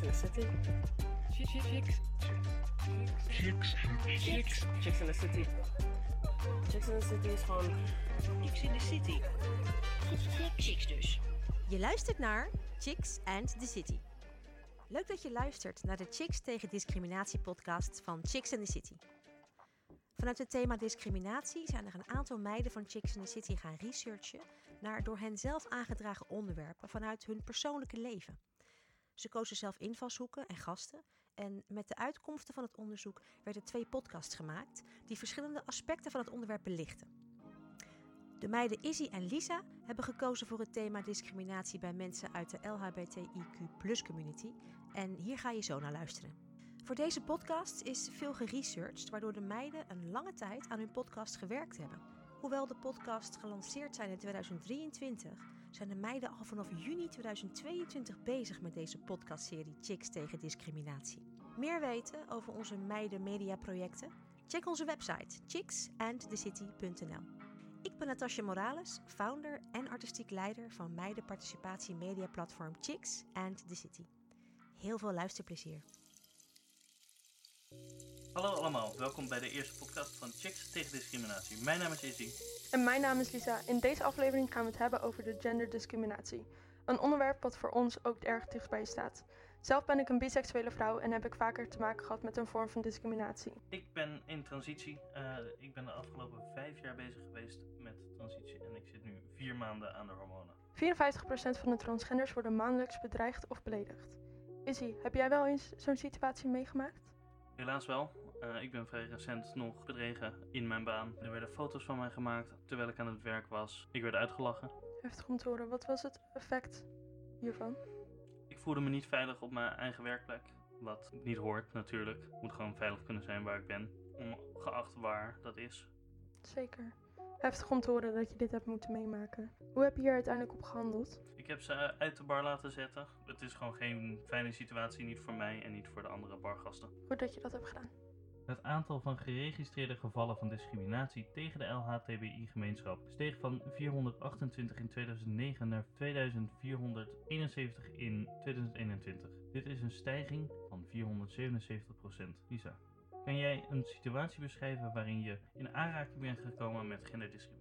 Chicks in the City. Chicks. Chicks. Chicks. Chicks in the City. Chicks in the City is gewoon... Chicks in the City. Chicks dus. Je luistert naar Chicks and the City. Leuk dat je luistert naar de Chicks tegen Discriminatie podcast van Chicks and the City. Vanuit het thema discriminatie zijn er een aantal meiden van Chicks and the City gaan researchen naar door hen zelf aangedragen onderwerpen vanuit hun persoonlijke leven. Ze kozen zelf invalshoeken en gasten en met de uitkomsten van het onderzoek werden twee podcasts gemaakt die verschillende aspecten van het onderwerp belichten. De meiden Izzy en Lisa hebben gekozen voor het thema discriminatie bij mensen uit de LHBTIQ community. En hier ga je zo naar luisteren. Voor deze podcast is veel geresearched, waardoor de meiden een lange tijd aan hun podcast gewerkt hebben. Hoewel de podcast gelanceerd zijn in 2023, zijn de meiden al vanaf juni 2022 bezig met deze podcastserie Chicks tegen discriminatie. Meer weten over onze meiden mediaprojecten? Check onze website chicksandthecity.nl. Ik ben Natasja Morales, founder en artistiek leider van meidenparticipatie mediaplatform Chicks and the City. Heel veel luisterplezier. Hallo allemaal, welkom bij de eerste podcast van Chicks tegen discriminatie. Mijn naam is Izzy. En mijn naam is Lisa. In deze aflevering gaan we het hebben over de genderdiscriminatie. Een onderwerp wat voor ons ook erg dichtbij staat. Zelf ben ik een biseksuele vrouw en heb ik vaker te maken gehad met een vorm van discriminatie. Ik ben in transitie. Eh, ik ben de afgelopen vijf jaar bezig geweest met transitie en ik zit nu vier maanden aan de hormonen. 54% van de transgenders worden maandelijks bedreigd of beledigd. Izzy, heb jij wel eens zo'n situatie meegemaakt? Helaas wel. Eh, ik ben vrij recent nog bedregen in mijn baan. Er werden foto's van mij gemaakt terwijl ik aan het werk was. Ik werd uitgelachen. Heftig om te horen. Wat was het effect hiervan? Ik voelde me niet veilig op mijn eigen werkplek. Wat niet hoort natuurlijk. Ik moet gewoon veilig kunnen zijn waar ik ben. Ongeacht waar dat is. Zeker. Heftig om te horen dat je dit hebt moeten meemaken. Hoe heb je hier uiteindelijk op gehandeld? Ik heb ze eh, uit de bar laten zetten. Het is gewoon geen fijne situatie, niet voor mij en niet voor de andere bargasten. Goed dat je dat hebt gedaan. Het aantal van geregistreerde gevallen van discriminatie tegen de LHTBI-gemeenschap steeg van 428 in 2009 naar 2471 in 2021. Dit is een stijging van 477%. Lisa, kan jij een situatie beschrijven waarin je in aanraking bent gekomen met genderdiscriminatie?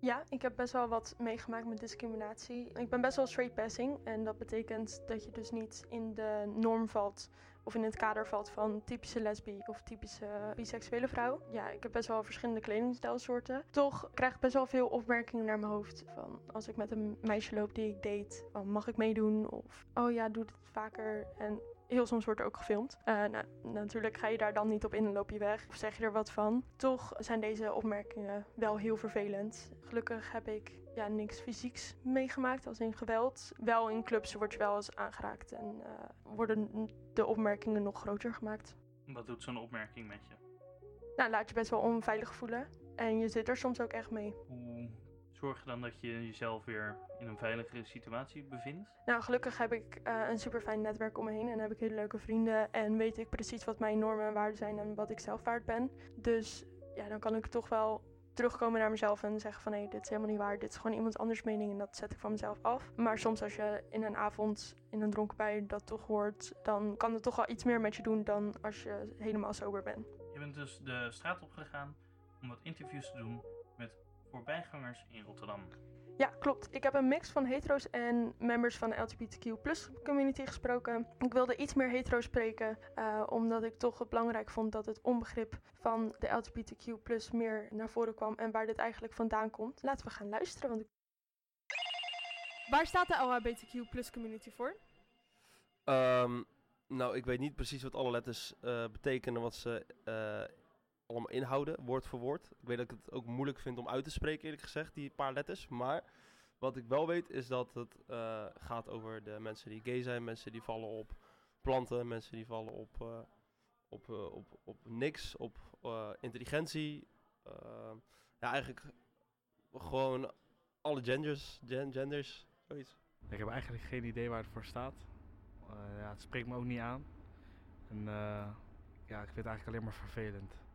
Ja, ik heb best wel wat meegemaakt met discriminatie. Ik ben best wel straight passing en dat betekent dat je dus niet in de norm valt of in het kader valt van typische lesbi of typische biseksuele vrouw. Ja, ik heb best wel verschillende kledingstijlsoorten. Toch krijg ik best wel veel opmerkingen naar mijn hoofd van als ik met een meisje loop die ik date, mag ik meedoen of oh ja, doe het vaker en Heel soms wordt er ook gefilmd. Uh, nou, natuurlijk ga je daar dan niet op in en loop je weg of zeg je er wat van. Toch zijn deze opmerkingen wel heel vervelend. Gelukkig heb ik ja, niks fysieks meegemaakt als in geweld. Wel in clubs word je wel eens aangeraakt en uh, worden de opmerkingen nog groter gemaakt. Wat doet zo'n opmerking met je? Nou, laat je best wel onveilig voelen. En je zit er soms ook echt mee. Hoe zorg je dan dat je jezelf weer in een veiligere situatie bevindt? Nou, gelukkig heb ik uh, een super fijn netwerk om me heen en heb ik hele leuke vrienden en weet ik precies wat mijn normen en waarden zijn en wat ik zelf waard ben. Dus ja, dan kan ik toch wel terugkomen naar mezelf en zeggen van hé, hey, dit is helemaal niet waar, dit is gewoon iemand anders mening en dat zet ik van mezelf af. Maar soms als je in een avond in een dronken bui dat toch hoort, dan kan het toch wel iets meer met je doen dan als je helemaal sober bent. Je bent dus de straat op gegaan om wat interviews te doen voorbijgangers in Rotterdam. Ja, klopt. Ik heb een mix van hetero's en members van de LGBTQ community gesproken. Ik wilde iets meer hetero spreken, uh, omdat ik toch het belangrijk vond dat het onbegrip van de LGBTQ meer naar voren kwam en waar dit eigenlijk vandaan komt. Laten we gaan luisteren. Want... Waar staat de LHBTQ community voor? Um, nou, ik weet niet precies wat alle letters uh, betekenen, wat ze uh, allemaal inhouden, woord voor woord. Ik weet dat ik het ook moeilijk vind om uit te spreken, eerlijk gezegd, die paar letters. Maar wat ik wel weet is dat het uh, gaat over de mensen die gay zijn, mensen die vallen op planten, mensen die vallen op, uh, op, uh, op, op niks, op intelligentie. ja, eigenlijk gewoon alle genders, gen genders, zoiets. Ik heb eigenlijk geen idee waar het voor staat. ja, het spreekt me ook niet aan. Ja, ik vind het eigenlijk alleen maar vervelend.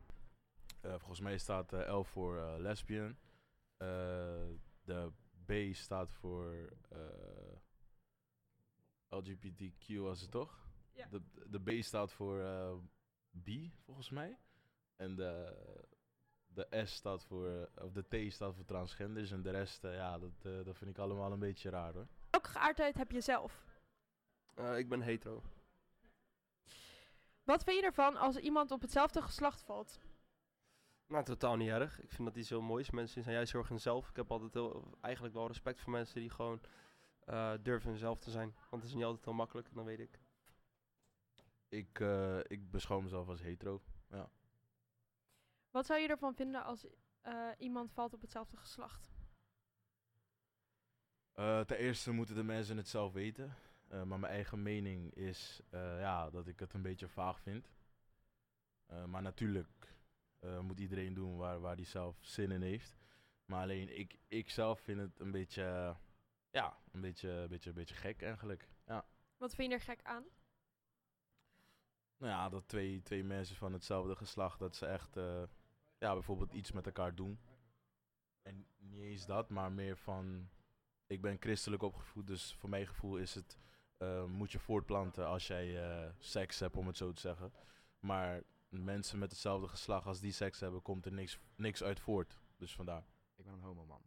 Uh, volgens mij staat uh, L voor uh, lesbian. de B staat voor LGBTQ, was het toch? Ja. De, de B staat voor eh, B, volgens mij. En de, de S staat voor, eh, of de T staat voor transgenders. En de rest, eh, ja, dat, eh, dat vind ik allemaal een beetje raar hoor. Welke geaardheid heb je zelf? Eh, ik ben hetero. Wat vind je ervan als iemand op hetzelfde geslacht valt? Nou, totaal niet erg. Ik vind dat iets heel moois. Mensen zijn juist heel erg hunzelf. Ik heb altijd heel, eigenlijk wel respect voor mensen die gewoon eh, durven hunzelf te zijn. Want het is niet altijd heel makkelijk, dat weet ik. Ik, eh, ik beschouw mezelf als hetero. Wat zou je ervan vinden als eh, iemand valt op hetzelfde geslacht? Eh, ten eerste moeten de mensen het zelf weten. Eh, maar mijn eigen mening is eh, ja, dat ik het een beetje vaag vind. Eh, maar natuurlijk eh, moet iedereen doen waar, waar hij zelf zin in heeft. Maar alleen ik, ik zelf vind het een beetje, ja, een beetje, een beetje, een beetje gek eigenlijk. Ja. Wat vind je er gek aan? Nou ja, dat twee, twee mensen van hetzelfde geslacht, dat ze echt eh, ja, bijvoorbeeld iets met elkaar doen. En niet eens dat, maar meer van, ik ben christelijk opgevoed, dus voor mijn gevoel is het, eh, moet je voortplanten als jij seks hebt, om het zo te zeggen. Maar mensen met hetzelfde geslacht, als die seks hebben, komt er niks, niks uit voort. Dus vandaar. Ik ben een homoman.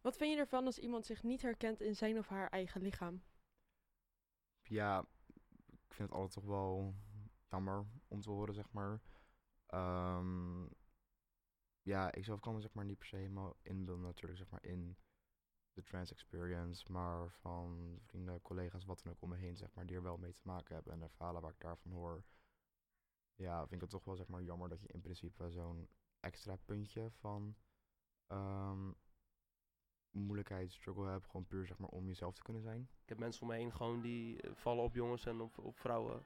Wat vind je ervan als iemand zich niet herkent in zijn of haar eigen lichaam? Ja, ik vind het altijd toch wel jammer om te horen, zeg maar. Ehm, ja, ik zelf kan me zeg maar niet per se helemaal inbeelden natuurlijk, zeg maar, in de trans experience. Maar van vrienden, collega's, wat dan ook om me heen, zeg maar, die er wel mee te maken hebben. En de verhalen waar ik daarvan hoor. Ja, vind ik het toch wel, zeg maar, jammer dat je in principe zo'n extra puntje van ehm, moeilijkheid, struggle hebt. Gewoon puur, zeg maar, om jezelf te kunnen zijn. Ik heb mensen om me heen gewoon die eh, vallen op jongens en op, op vrouwen.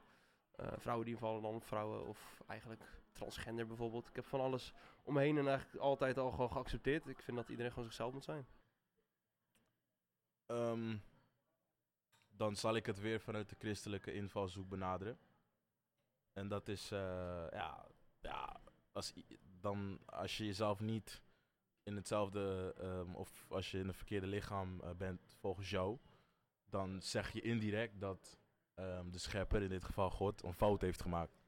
Eh, vrouwen die vallen dan op vrouwen of eigenlijk transgender bijvoorbeeld. Ik heb van alles om me heen en eigenlijk altijd al gewoon geaccepteerd. Ik vind dat iedereen gewoon zichzelf moet zijn. Ehm, dan zal ik het weer vanuit de christelijke invalshoek benaderen. En dat is, eh, ja, ja als, dan, als je jezelf niet in hetzelfde, ehm, of als je in een verkeerde lichaam eh, bent volgens jou, dan zeg je indirect dat ehm, de schepper, in dit geval God, een fout heeft gemaakt.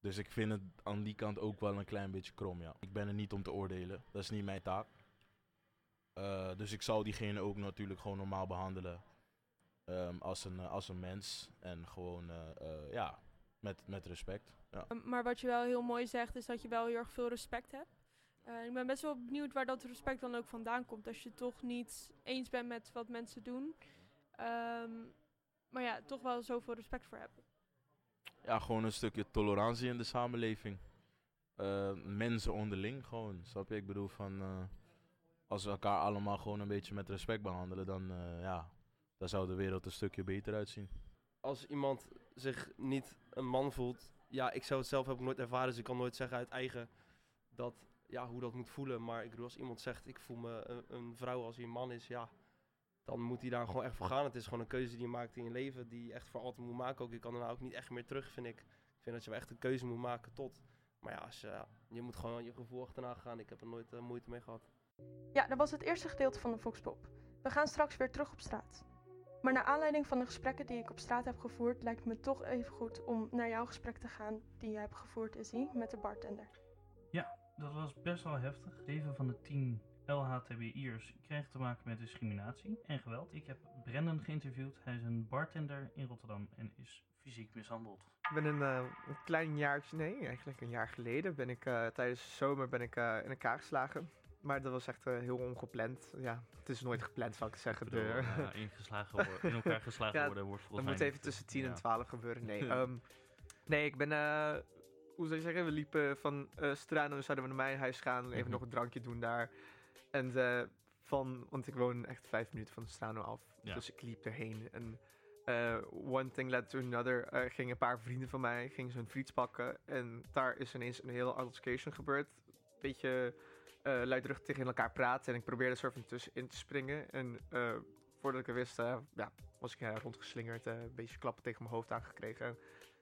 Dus ik vind het aan die kant ook wel een klein beetje krom, ja. Ik ben er niet om te oordelen, dat is niet mijn taak. Eh, dus ik zal diegene ook natuurlijk gewoon normaal behandelen ehm, als, een, als een mens. En gewoon, ja, met, met respect. Ja. Um, maar wat je wel heel mooi zegt, is dat je wel heel erg veel respect hebt. Eh, ik ben best wel benieuwd waar dat respect dan ook vandaan komt. Als je toch niet eens bent met wat mensen doen. Ehm, maar ja, toch wel zoveel respect voor hebt. ja, gewoon een stukje tolerantie in de samenleving. Eh, mensen onderling gewoon, snap je? Ik bedoel van, eh, als we elkaar allemaal gewoon een beetje met respect behandelen, dan, eh, ja, dan zou de wereld een stukje beter uitzien. Als iemand zich niet een man voelt, ja, ik zou het zelf heb ik nooit ervaren, dus ik kan nooit zeggen uit eigen dat, ja, hoe dat moet voelen. Maar ik bedoel, als iemand zegt, ik voel me een, een vrouw als hij een man is, ja, dan moet hij daar gewoon echt voor gaan. Het is gewoon een keuze die je maakt in je leven, die je echt voor altijd moet maken. Ook je kan daarna ook niet echt meer terug, vind ik. Ik vind dat je wel echt een keuze moet maken tot. Maar ja, als, je- moet gewoon je gevoel achterna gaan. Ik heb er nooit eh, moeite mee gehad. Ja, dat was het eerste gedeelte van de Voxpop. We gaan straks weer terug op straat. Maar naar aanleiding van de gesprekken die ik op straat heb gevoerd, lijkt het me toch even goed om naar jouw gesprek te gaan die je hebt gevoerd, Izzy, met de bartender. Dat was best wel heftig. 7 van de 10 LHTBI'ers kregen te maken met discriminatie en geweld. Ik heb Brendan geïnterviewd. Hij is een bartender in Rotterdam en is fysiek mishandeld. Ik ben een, eh, een klein jaartje, nee, eigenlijk een jaar geleden, ben ik eh, tijdens de zomer ben ik, eh, in elkaar geslagen. Maar dat was echt eh, heel ongepland. Ja, het is nooit gepland, zou ik zeggen. Ik bedoel, eh, ingeslagen worden, in elkaar geslagen Ja, worden wordt Dat volgens moet mij even tussen eh, 10 en ja. 12 gebeuren. Nee, ehm, nee ik ben, eh, hoe zou je zeggen, we liepen van eh Strano, zouden we naar mijn huis gaan, even Mhm. nog een drankje doen daar. En van, want ik woon echt vijf minuten van Strano af, Ja. dus ik liep erheen. En one thing led to another, gingen een paar vrienden van mij, gingen zo'n fiets pakken. En daar is ineens een hele altercation gebeurd. Beetje eh luidruchtig tegen elkaar praten en ik probeerde er soort van tussenin te springen. En eh, voordat ik het wist, eh, ja, was ik rondgeslingerd, een beetje klappen tegen mijn hoofd aangekregen.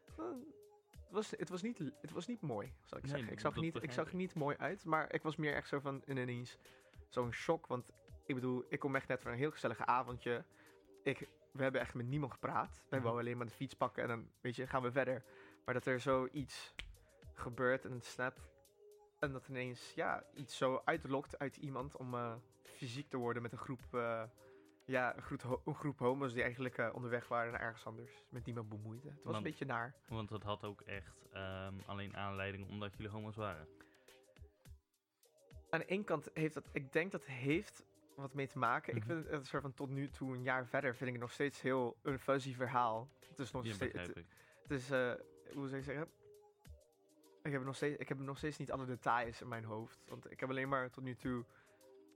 Het, was, het, was niet, het was niet mooi, zal ik Nee, zeggen. Ik zag, er niet, ik zag niet mooi uit, maar ik was meer echt zo van ineens zo'n shock. Want ik bedoel, ik kom echt net van een heel gezellige avondje. Ik we hebben echt met niemand gepraat. Wij Mhm. wouden alleen maar de fiets pakken en dan weet je, gaan we verder. Maar dat er zoiets gebeurt en het snapt. En dat ineens ja, iets zo uitlokt uit iemand om eh, fysiek te worden met een groep, eh, ja, een groep, ho- een groep homo's die eigenlijk eh, onderweg waren naar ergens anders. Met niemand bemoeide. Het was Want- een beetje naar. Want het had ook echt ehm, alleen aanleiding omdat jullie homo's waren. Aan de ene kant heeft dat, ik denk dat heeft wat mee te maken. Ik Mhm. vind het een soort van tot nu toe, een jaar verder, vind ik het nog steeds heel een fuzzy verhaal. Het is nog Ja, steeds, het, het is, hoe zou ik zeggen? Ik heb, nog steeds, ik heb nog steeds niet alle details in mijn hoofd. Want ik heb alleen maar tot nu toe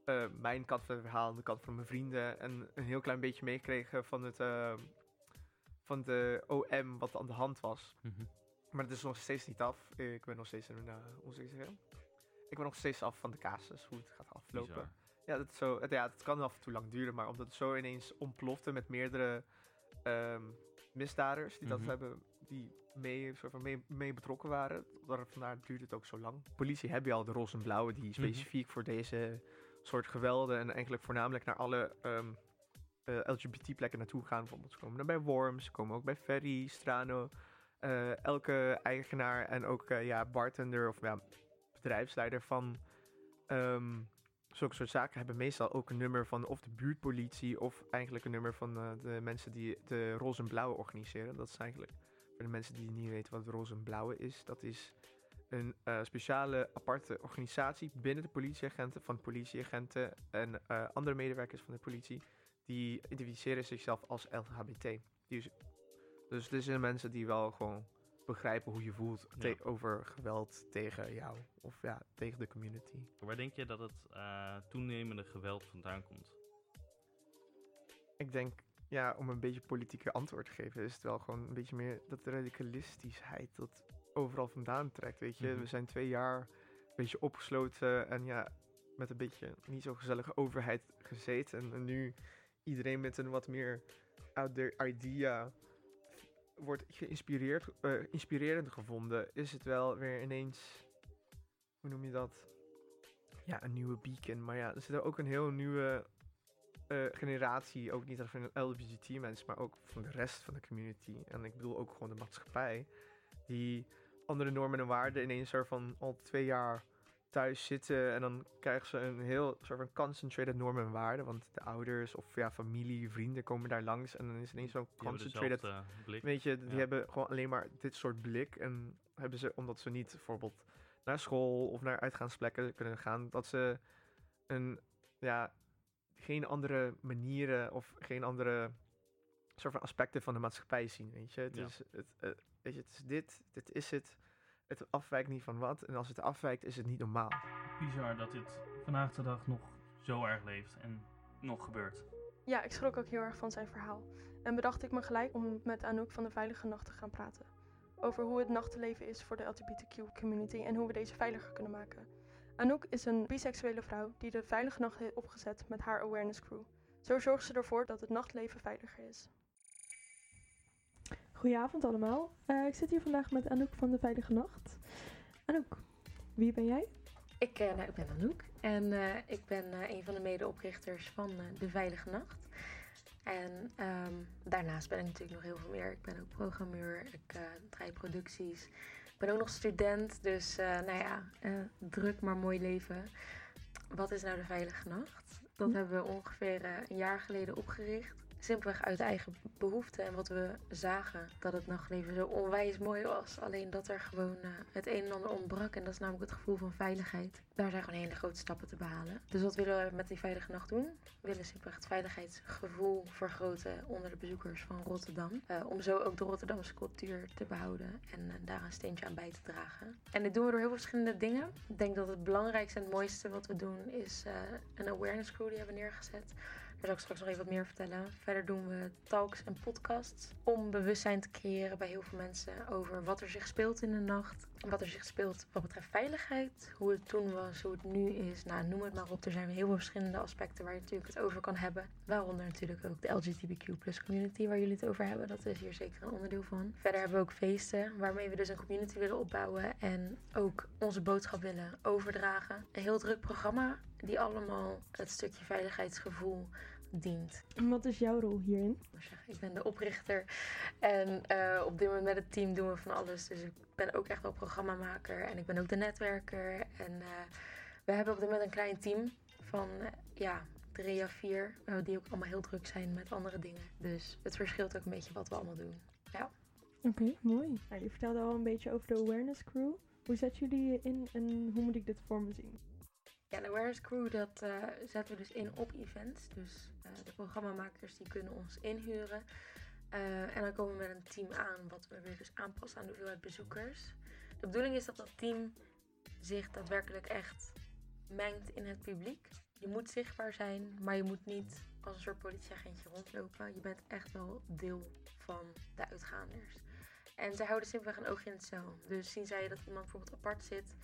eh, mijn kant van het verhaal, de kant van mijn vrienden. En een heel klein beetje meegekregen van, het, eh, van de OM wat aan de hand was. Mhm. Maar het is nog steeds niet af. Ik ben nog steeds een, eh, hoe zou ik ben nog steeds af van de casus, hoe het gaat aflopen. Bizar. Ja, dat, is zo, het, ja, het kan af en toe lang duren, maar omdat het zo ineens ontplofte met meerdere ehm, misdadigers die Mhm. dat hebben, die mee, soort van mee, mee betrokken waren, daar, vandaar duurt het ook zo lang. Politie heb je al de roze en blauwe die specifiek voor deze soort gewelden en eigenlijk voornamelijk naar alle ehm, eh, LGBT-plekken naartoe gaan. Bijvoorbeeld, ze komen dan bij Worms, ze komen ook bij Ferry, Strano. eh, elke eigenaar en ook eh, ja, bartender of ja, bedrijfsleider van ehm, zulke soort zaken hebben meestal ook een nummer van of de buurtpolitie of eigenlijk een nummer van de mensen die de roze en blauwe organiseren. Dat is eigenlijk voor de mensen die niet weten wat roze en blauwe is. Dat is een eh, speciale aparte organisatie binnen de politieagenten, van politieagenten en eh, andere medewerkers van de politie. Die identificeren zichzelf als LHBT. Is, dus dit zijn mensen die wel gewoon begrijpen hoe je voelt Ja. over geweld tegen jou of ja, tegen de community. Waar denk je dat het eh, toenemende geweld vandaan komt? Ik denk, ja, om een beetje politieke antwoord te geven, is het wel gewoon een beetje meer dat radicalistischheid dat overal vandaan trekt. Weet je, Mhm. we zijn twee jaar een beetje opgesloten en ja, met een beetje niet zo gezellige overheid gezeten. En, en nu iedereen met een wat meer out there idea wordt geïnspireerd, eh, inspirerend gevonden, is het wel weer ineens, hoe noem je dat? Ja, een nieuwe beacon. Maar ja, er zit er ook een heel nieuwe eh, generatie, ook niet alleen van de LGBT-mensen, maar ook van de rest van de community. En ik bedoel ook gewoon de maatschappij, die andere normen en waarden ineens er van al twee jaar thuis zitten en dan krijgen ze een heel soort van concentrated normen en waarden, want de ouders of ja, familie, vrienden komen daar langs en dan is ineens zo'n concentrated dezelfde blik. Weet je, die Ja. hebben gewoon alleen maar dit soort blik. En hebben ze, omdat ze niet bijvoorbeeld naar school of naar uitgaansplekken kunnen gaan, dat ze een, ja, geen andere manieren of geen andere soort van aspecten van de maatschappij zien. Weet je, het, Ja. is, het, eh, weet je, het is dit, dit is het. Het afwijkt niet van wat. En als het afwijkt, is het niet normaal. Bizar dat dit vandaag de dag nog zo erg leeft en nog gebeurt. Ja, ik schrok ook heel erg van zijn verhaal. En bedacht ik me gelijk om met Anouk van de Veilige Nacht te gaan praten. Over hoe het nachtenleven is voor de LGBTQ-community en hoe we deze veiliger kunnen maken. Anouk is een biseksuele vrouw die de Veilige Nacht heeft opgezet met haar awareness crew. Zo zorgt ze ervoor dat het nachtleven veiliger is. Goedenavond allemaal. Eh, ik zit hier vandaag met Anouk van de Veilige Nacht. Anouk, wie ben jij? Ik, eh, nou, ik ben Anouk en eh, ik ben eh, een van de medeoprichters van eh, De Veilige Nacht. En ehm, daarnaast ben ik natuurlijk nog heel veel meer. Ik ben ook programmeur, ik eh, draai producties. Ik ben ook nog student, dus eh, nou ja, eh, druk maar mooi leven. Wat is nou De Veilige Nacht? Dat Hm. hebben we ongeveer eh, een jaar geleden opgericht. Simpelweg uit eigen behoefte en wat we zagen dat het nachtleven zo onwijs mooi was. Alleen dat er gewoon eh, het een en ander ontbrak en dat is namelijk het gevoel van veiligheid. Daar zijn gewoon hele grote stappen te behalen. Dus wat willen we met die Veilige Nacht doen? We willen simpelweg het veiligheidsgevoel vergroten onder de bezoekers van Rotterdam. Eh, om zo ook de Rotterdamse cultuur te behouden en eh, daar een steentje aan bij te dragen. En dit doen we door heel veel verschillende dingen. Ik denk dat het belangrijkste en het mooiste wat we doen is een awareness crew die hebben we neergezet. Daar zal ik straks nog even wat meer vertellen. Verder doen we talks en podcasts om bewustzijn te creëren bij heel veel mensen over wat er zich speelt in de nacht. Wat er zich speelt wat betreft veiligheid, hoe het toen was, hoe het nu is. Nou, noem het maar op. Er zijn heel veel verschillende aspecten waar je natuurlijk het over kan hebben. Waaronder natuurlijk ook de LGBTQ community waar jullie het over hebben. Dat is hier zeker een onderdeel van. Verder hebben we ook feesten waarmee we dus een community willen opbouwen en ook onze boodschap willen overdragen. Een heel druk programma die allemaal het stukje veiligheidsgevoel dient. En wat is jouw rol hierin? Ik ben de oprichter en eh, op dit moment met het team doen we van alles. Dus ik ben ook echt wel programmamaker en ik ben ook de netwerker. En eh, we hebben op dit moment een klein team van eh, ja, drie à vier, eh, die ook allemaal heel druk zijn met andere dingen. Dus het verschilt ook een beetje wat we allemaal doen. Ja. Oké, mooi. Nou, je vertelde al een beetje over de Awareness Crew. Hoe zetten jullie je in en hoe moet ik dit voor me zien? Ja, de Crew, dat eh, zetten we dus in op events. Dus eh, de programmamakers die kunnen ons inhuren. Eh, en dan komen we met een team aan, wat we weer dus aanpassen aan de hoeveelheid bezoekers. De bedoeling is dat dat team zich daadwerkelijk echt mengt in het publiek. Je moet zichtbaar zijn, maar je moet niet als een soort politieagentje rondlopen. Je bent echt wel deel van de uitgaanders. En zij houden simpelweg een oogje in het cel. Dus zien zij dat iemand bijvoorbeeld apart zit,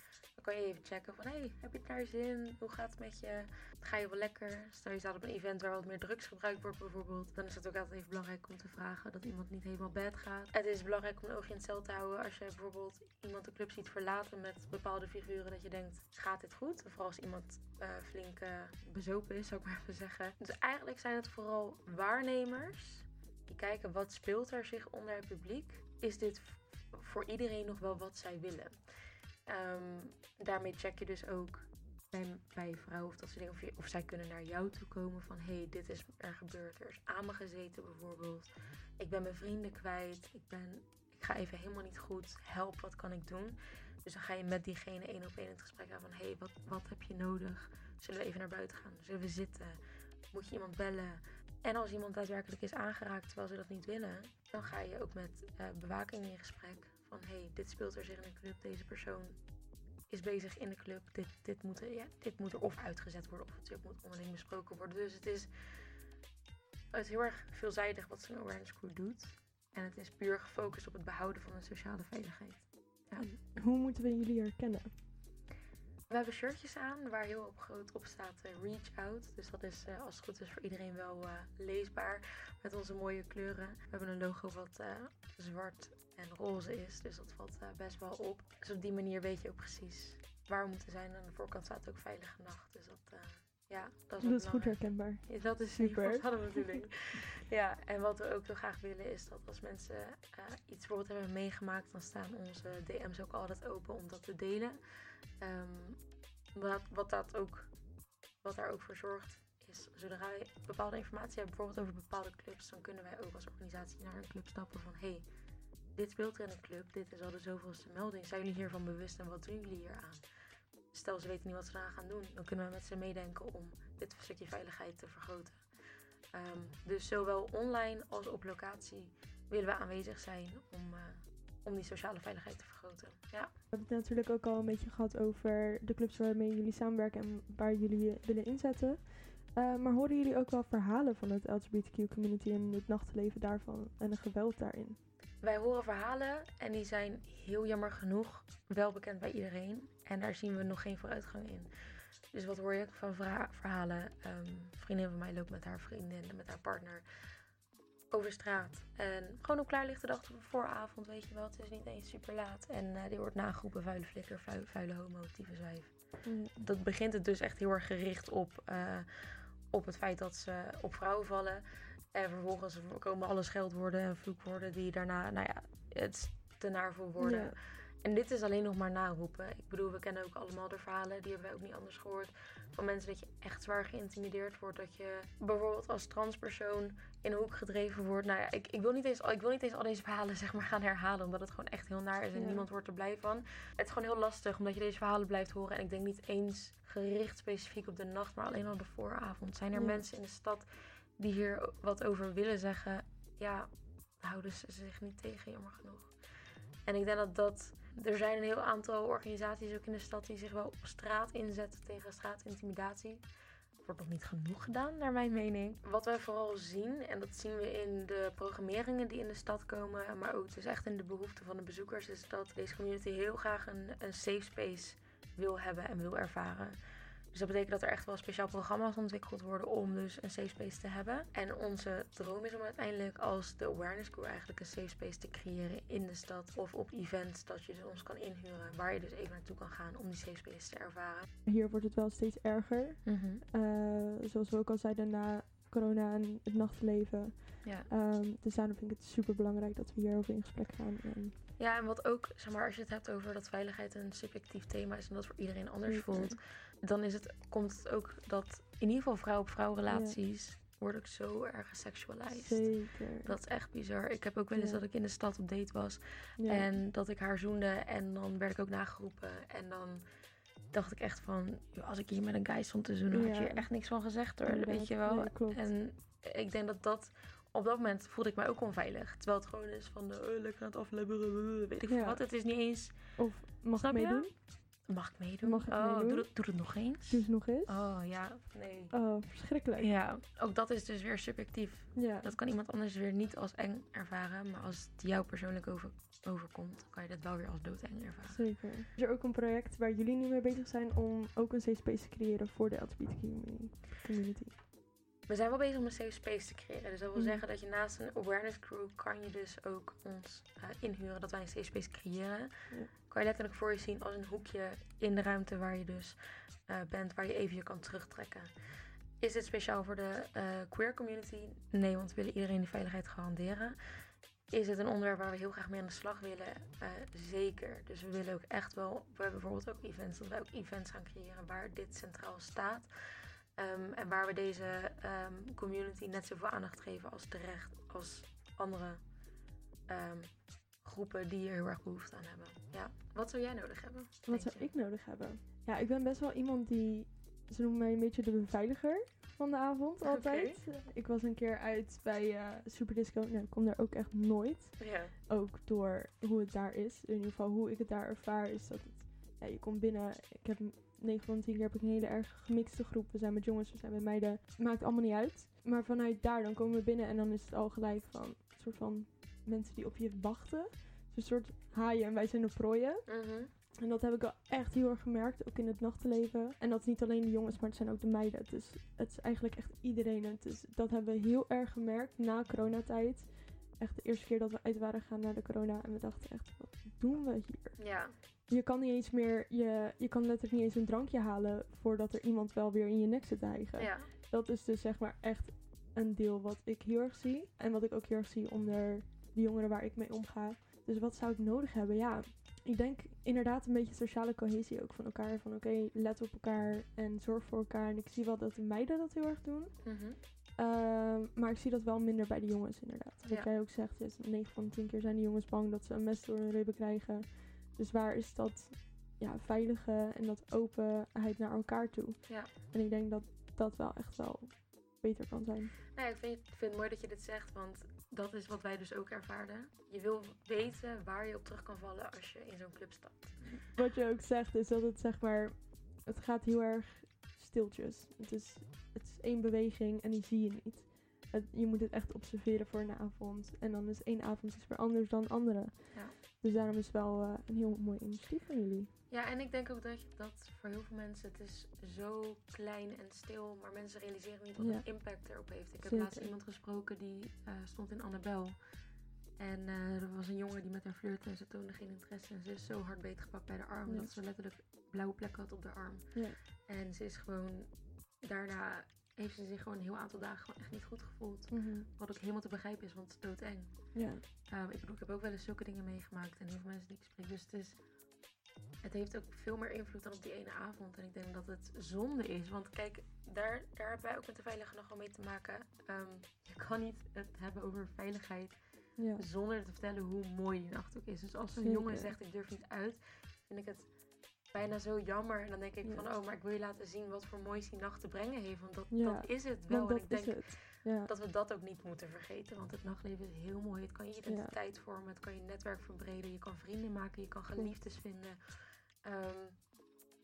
je even checken van... hey, heb je je zin? Hoe gaat het met je? Ga je wel lekker? Stel je staat op een event waar wat meer drugs gebruikt wordt bijvoorbeeld. Dan is het ook altijd even belangrijk om te vragen dat iemand niet helemaal bad gaat. Het is belangrijk om een oogje in het cel te houden als je bijvoorbeeld iemand de club ziet verlaten met bepaalde figuren. Dat je denkt, gaat dit goed? Vooral als iemand eh, flink bezopen is, zou ik maar even zeggen. Dus eigenlijk zijn het vooral waarnemers die kijken wat speelt er zich onder het publiek. Is dit voor iedereen nog wel wat zij willen? Ehm, daarmee check je dus ook bij, bij vrouwen of dat soort dingen. Of, je, zij kunnen naar jou toe komen van... hé, hey, dit is er gebeurd. Er is aan me gezeten bijvoorbeeld. Ik ben mijn vrienden kwijt. Ik, ben, ik ga even helemaal niet goed. Help, wat kan ik doen? Dus dan ga je met diegene één op één het gesprek aan van... hé, hey, wat, wat heb je nodig? Zullen we even naar buiten gaan? Zullen we zitten? Moet je iemand bellen? En als iemand daadwerkelijk is aangeraakt terwijl ze dat niet willen... dan ga je ook met uh, bewaking in gesprek. Van, hé, hey, dit speelt er zich in een club. Deze persoon is bezig in de club. Dit, dit, moet, ja, dit moet er of uitgezet worden of het moet onderling besproken worden. Dus het is, het is heel erg veelzijdig wat zo'n awareness crew doet. En het is puur gefocust op het behouden van een sociale veiligheid. Ja. Hoe moeten we jullie herkennen? We hebben shirtjes aan waar heel op groot op staat uh, Reach Out. Dus dat is uh, als het goed is voor iedereen wel uh, leesbaar. Met onze mooie kleuren. We hebben een logo wat zwart en roze is. Dus dat valt best wel op. Dus op die manier weet je ook precies waar we moeten zijn. Aan de voorkant staat ook Veilige Nacht. Dus dat, ja, dat is, dat is goed herkenbaar. Ja, dat is super. Dat natuurlijk. ja, en wat we ook heel graag willen is dat als mensen iets bijvoorbeeld hebben meegemaakt, dan staan onze DM's ook altijd open om dat te delen. Um, wat, wat, dat ook, wat daar ook voor zorgt, is zodra wij bepaalde informatie hebben, bijvoorbeeld over bepaalde clubs, dan kunnen wij ook als organisatie naar een club stappen van hé, hey, dit speelt er in een club, dit is al de zoveelste melding. Zijn jullie hiervan bewust en wat doen jullie hier aan? Stel ze weten niet wat ze eraan gaan doen, dan kunnen we met ze meedenken om dit stukje veiligheid te vergroten. Um, dus zowel online als op locatie willen we aanwezig zijn om, uh, om die sociale veiligheid te vergroten. Ja. We hebben het natuurlijk ook al een beetje gehad over de clubs waarmee jullie samenwerken en waar jullie willen inzetten. Uh, maar horen jullie ook wel verhalen van het LGBTQ community en het nachtleven daarvan en het geweld daarin? Wij horen verhalen en die zijn heel jammer genoeg wel bekend bij iedereen. En daar zien we nog geen vooruitgang in. Dus wat hoor je van verhalen? Um, vriendin van mij loopt met haar vriendin en met haar partner over straat. En gewoon op klaarlichte dag vooravond, weet je wel. Het is niet eens super laat. En uh, die wordt nageroepen vuile flikker, vuile, vuile homo, tyfuswijf. Mm. Dat begint het dus echt heel erg gericht op, uh, op het feit dat ze op vrouwen vallen. En vervolgens komen alle scheldwoorden en vloekwoorden die daarna, nou ja, het te naar voor worden. Ja. En dit is alleen nog maar naroepen. Ik bedoel, we kennen ook allemaal de verhalen, die hebben wij ook niet anders gehoord. Van mensen dat je echt zwaar geïntimideerd wordt. Dat je bijvoorbeeld als transpersoon in een hoek gedreven wordt. Nou ja, ik, ik, wil niet eens, ik wil niet eens al deze verhalen zeg maar, gaan herhalen. Omdat het gewoon echt heel naar is en ja. niemand wordt er blij van. Het is gewoon heel lastig omdat je deze verhalen blijft horen. En ik denk niet eens gericht specifiek op de nacht, maar alleen al de vooravond. Zijn er ja. mensen in de stad die hier wat over willen zeggen? Ja, houden ze zich niet tegen, jammer genoeg. En ik denk dat dat er zijn een heel aantal organisaties ook in de stad die zich wel op straat inzetten tegen straatintimidatie. Dat wordt nog niet genoeg gedaan, naar mijn mening. Wat wij vooral zien, en dat zien we in de programmeringen die in de stad komen, maar ook dus echt in de behoeften van de bezoekers, is dat deze community heel graag een, een safe space wil hebben en wil ervaren. Dus dat betekent dat er echt wel speciaal programma's ontwikkeld worden om dus een safe space te hebben. En onze droom is om uiteindelijk als de awareness crew eigenlijk een safe space te creëren in de stad of op events dat je dus ons kan inhuren waar je dus even naartoe kan gaan om die safe space te ervaren. Hier wordt het wel steeds erger. Mm -hmm. uh, zoals we ook al zeiden, na corona en het nachtleven. Ja. Ehm, dus daarom vind ik het super belangrijk dat we hierover in gesprek gaan. En Ja, en wat ook, zeg maar, als je het hebt over dat veiligheid een subjectief thema is en dat voor iedereen anders voelt, dan is het, komt het ook dat in ieder geval vrouw-op-vrouw relaties worden ook zo erg geseksualized. zeker. Dat is echt bizar. Ik heb ook wel eens Ja. dat ik in de stad op date was ja. en dat ik haar zoende en dan werd ik ook nageroepen en dan dacht ik echt van, als ik hier met een guy stond te zoenen, had je Ja. hier echt niks van gezegd hoor, weet je wel. Klopt. En ik denk dat dat, op dat moment voelde ik mij ook onveilig. Terwijl het gewoon is van, de, oh, lekker aan het aflebberen, weet ik veel Ja. wat. Het is niet eens, Of mag Snap ik je? meedoen? Mag ik meedoen? Mag ik oh, meedoen? Doe, het, doe het nog eens? Doe het nog eens. Oh ja, nee. Oh, verschrikkelijk. Ja, ook dat is dus weer subjectief. Ja. Dat kan iemand anders weer niet als eng ervaren. Maar als het jou persoonlijk over, overkomt, kan je dat wel weer als doodeng ervaren. Zeker. Is er ook een project waar jullie nu mee bezig zijn om ook een safe space te creëren voor de LGBTQ community? We zijn wel bezig om een safe space te creëren. Dus dat wil Mhm. zeggen dat je naast een awareness crew kan je dus ook ons eh, inhuren dat wij een safe space creëren. Ja. Kan je letterlijk voor je zien als een hoekje in de ruimte waar je dus eh, bent, waar je even je kan terugtrekken. Is dit speciaal voor de eh, queer community? Nee, want we willen iedereen die veiligheid garanderen. Is het een onderwerp waar we heel graag mee aan de slag willen? Zeker. Dus we willen ook echt wel. We hebben bijvoorbeeld ook events, dat wij ook events gaan creëren waar dit centraal staat. Ehm, en waar we deze ehm, community net zoveel aandacht geven als terecht als andere ehm, groepen die hier heel erg behoefte aan hebben. Ja, wat zou jij nodig hebben? Wat zou je? ik nodig hebben? Ja, ik ben best wel iemand die. Ze noemen mij een beetje de beveiliger van de avond altijd. Ik was een keer uit bij eh Superdisco. Nou, ik kom daar ook echt nooit. Ook door hoe het daar is. In ieder geval hoe ik het daar ervaar is dat het... Ja, je komt binnen. Ik heb 9 van de 10 keer heb ik een hele erg gemixte groep. We zijn met jongens, we zijn met meiden. Maakt allemaal niet uit. Maar vanuit daar dan komen we binnen en dan is het al gelijk van... Een soort van mensen die op je wachten. Dus een soort haaien en wij zijn de prooien. Mhm. En dat heb ik wel echt heel erg gemerkt, ook in het nachtleven. En dat is niet alleen de jongens, maar het zijn ook de meiden. Het is, het is eigenlijk echt iedereen. Is, dat hebben we heel erg gemerkt na coronatijd. Echt de eerste keer dat we uit waren gegaan naar de corona. En we dachten echt, wat doen we hier? Ja. Je kan niet eens meer, je, je kan letterlijk niet eens een drankje halen voordat er iemand wel weer in je nek zit te hijgen. Ja. Dat is dus zeg maar echt een deel wat ik heel erg zie. En wat ik ook heel erg zie onder de jongeren waar ik mee omga. Dus wat zou ik nodig hebben? Ja, ik denk inderdaad een beetje sociale cohesie ook van elkaar. Van oké, let op elkaar en zorg voor elkaar. En ik zie wel dat de meiden dat heel erg doen. Mhm. Ehm, maar ik zie dat wel minder bij de jongens inderdaad. Wat Ja. jij ook zegt, is 9 van de 10 keer zijn de jongens bang dat ze een mes door hun ribben krijgen. Dus waar is dat ja, veilige en dat openheid naar elkaar toe? Ja. En ik denk dat dat wel echt wel beter kan zijn. Nou, ik vind, ik vind het mooi dat je dit zegt, want dat is wat wij dus ook ervaarden. Je wil weten waar je op terug kan vallen als je in zo'n club stapt. Wat je ook zegt is dat het zeg maar, het gaat heel erg stiltjes. Het is, het is één beweging en die zie je niet. Het, je moet het echt observeren voor een avond. En dan is één avond is weer anders dan andere. Ja. Dus daarom is het wel eh, een heel mooi initiatief van jullie. Ja, en ik denk ook dat, dat voor heel veel mensen het is zo klein en stil, maar mensen realiseren niet wat Ja. een impact erop heeft. Ik heb laatst iemand gesproken die eh, stond in Annabel. En eh, er was een jongen die met haar flirte en ze toonde geen interesse. En ze is zo hard beetgepakt bij de arm Ja. dat ze letterlijk blauwe plekken had op de arm. Ja. En ze is gewoon, daarna heeft ze zich gewoon een heel aantal dagen gewoon echt niet goed gevoeld. Mhm. Wat ook helemaal te begrijpen is, want het is doodeng. Ja. Ehm, ik bedoel, ik heb ook wel eens zulke dingen meegemaakt en heel veel mensen die ik spreek. Dus het, is, het heeft ook veel meer invloed dan op die ene avond. En ik denk dat het zonde is. Want kijk, daar, daar hebben wij ook met de veilige nog wel mee te maken. Ehm, je kan niet het hebben over veiligheid Ja. zonder te vertellen hoe mooi die nacht ook is. Dus als Zeker. jongen zegt ik durf niet uit, vind ik het bijna zo jammer. En dan denk ik van, oh, maar ik wil je laten zien wat voor moois die nacht te brengen heeft. Want dat, Ja, dat is het wel. En ik denk. Ja. dat we dat ook niet moeten vergeten. Want het nachtleven is heel mooi. Het kan je identiteit vormen. Het kan je netwerk verbreden. Je kan vrienden maken. Je kan geliefdes vinden. Ehm,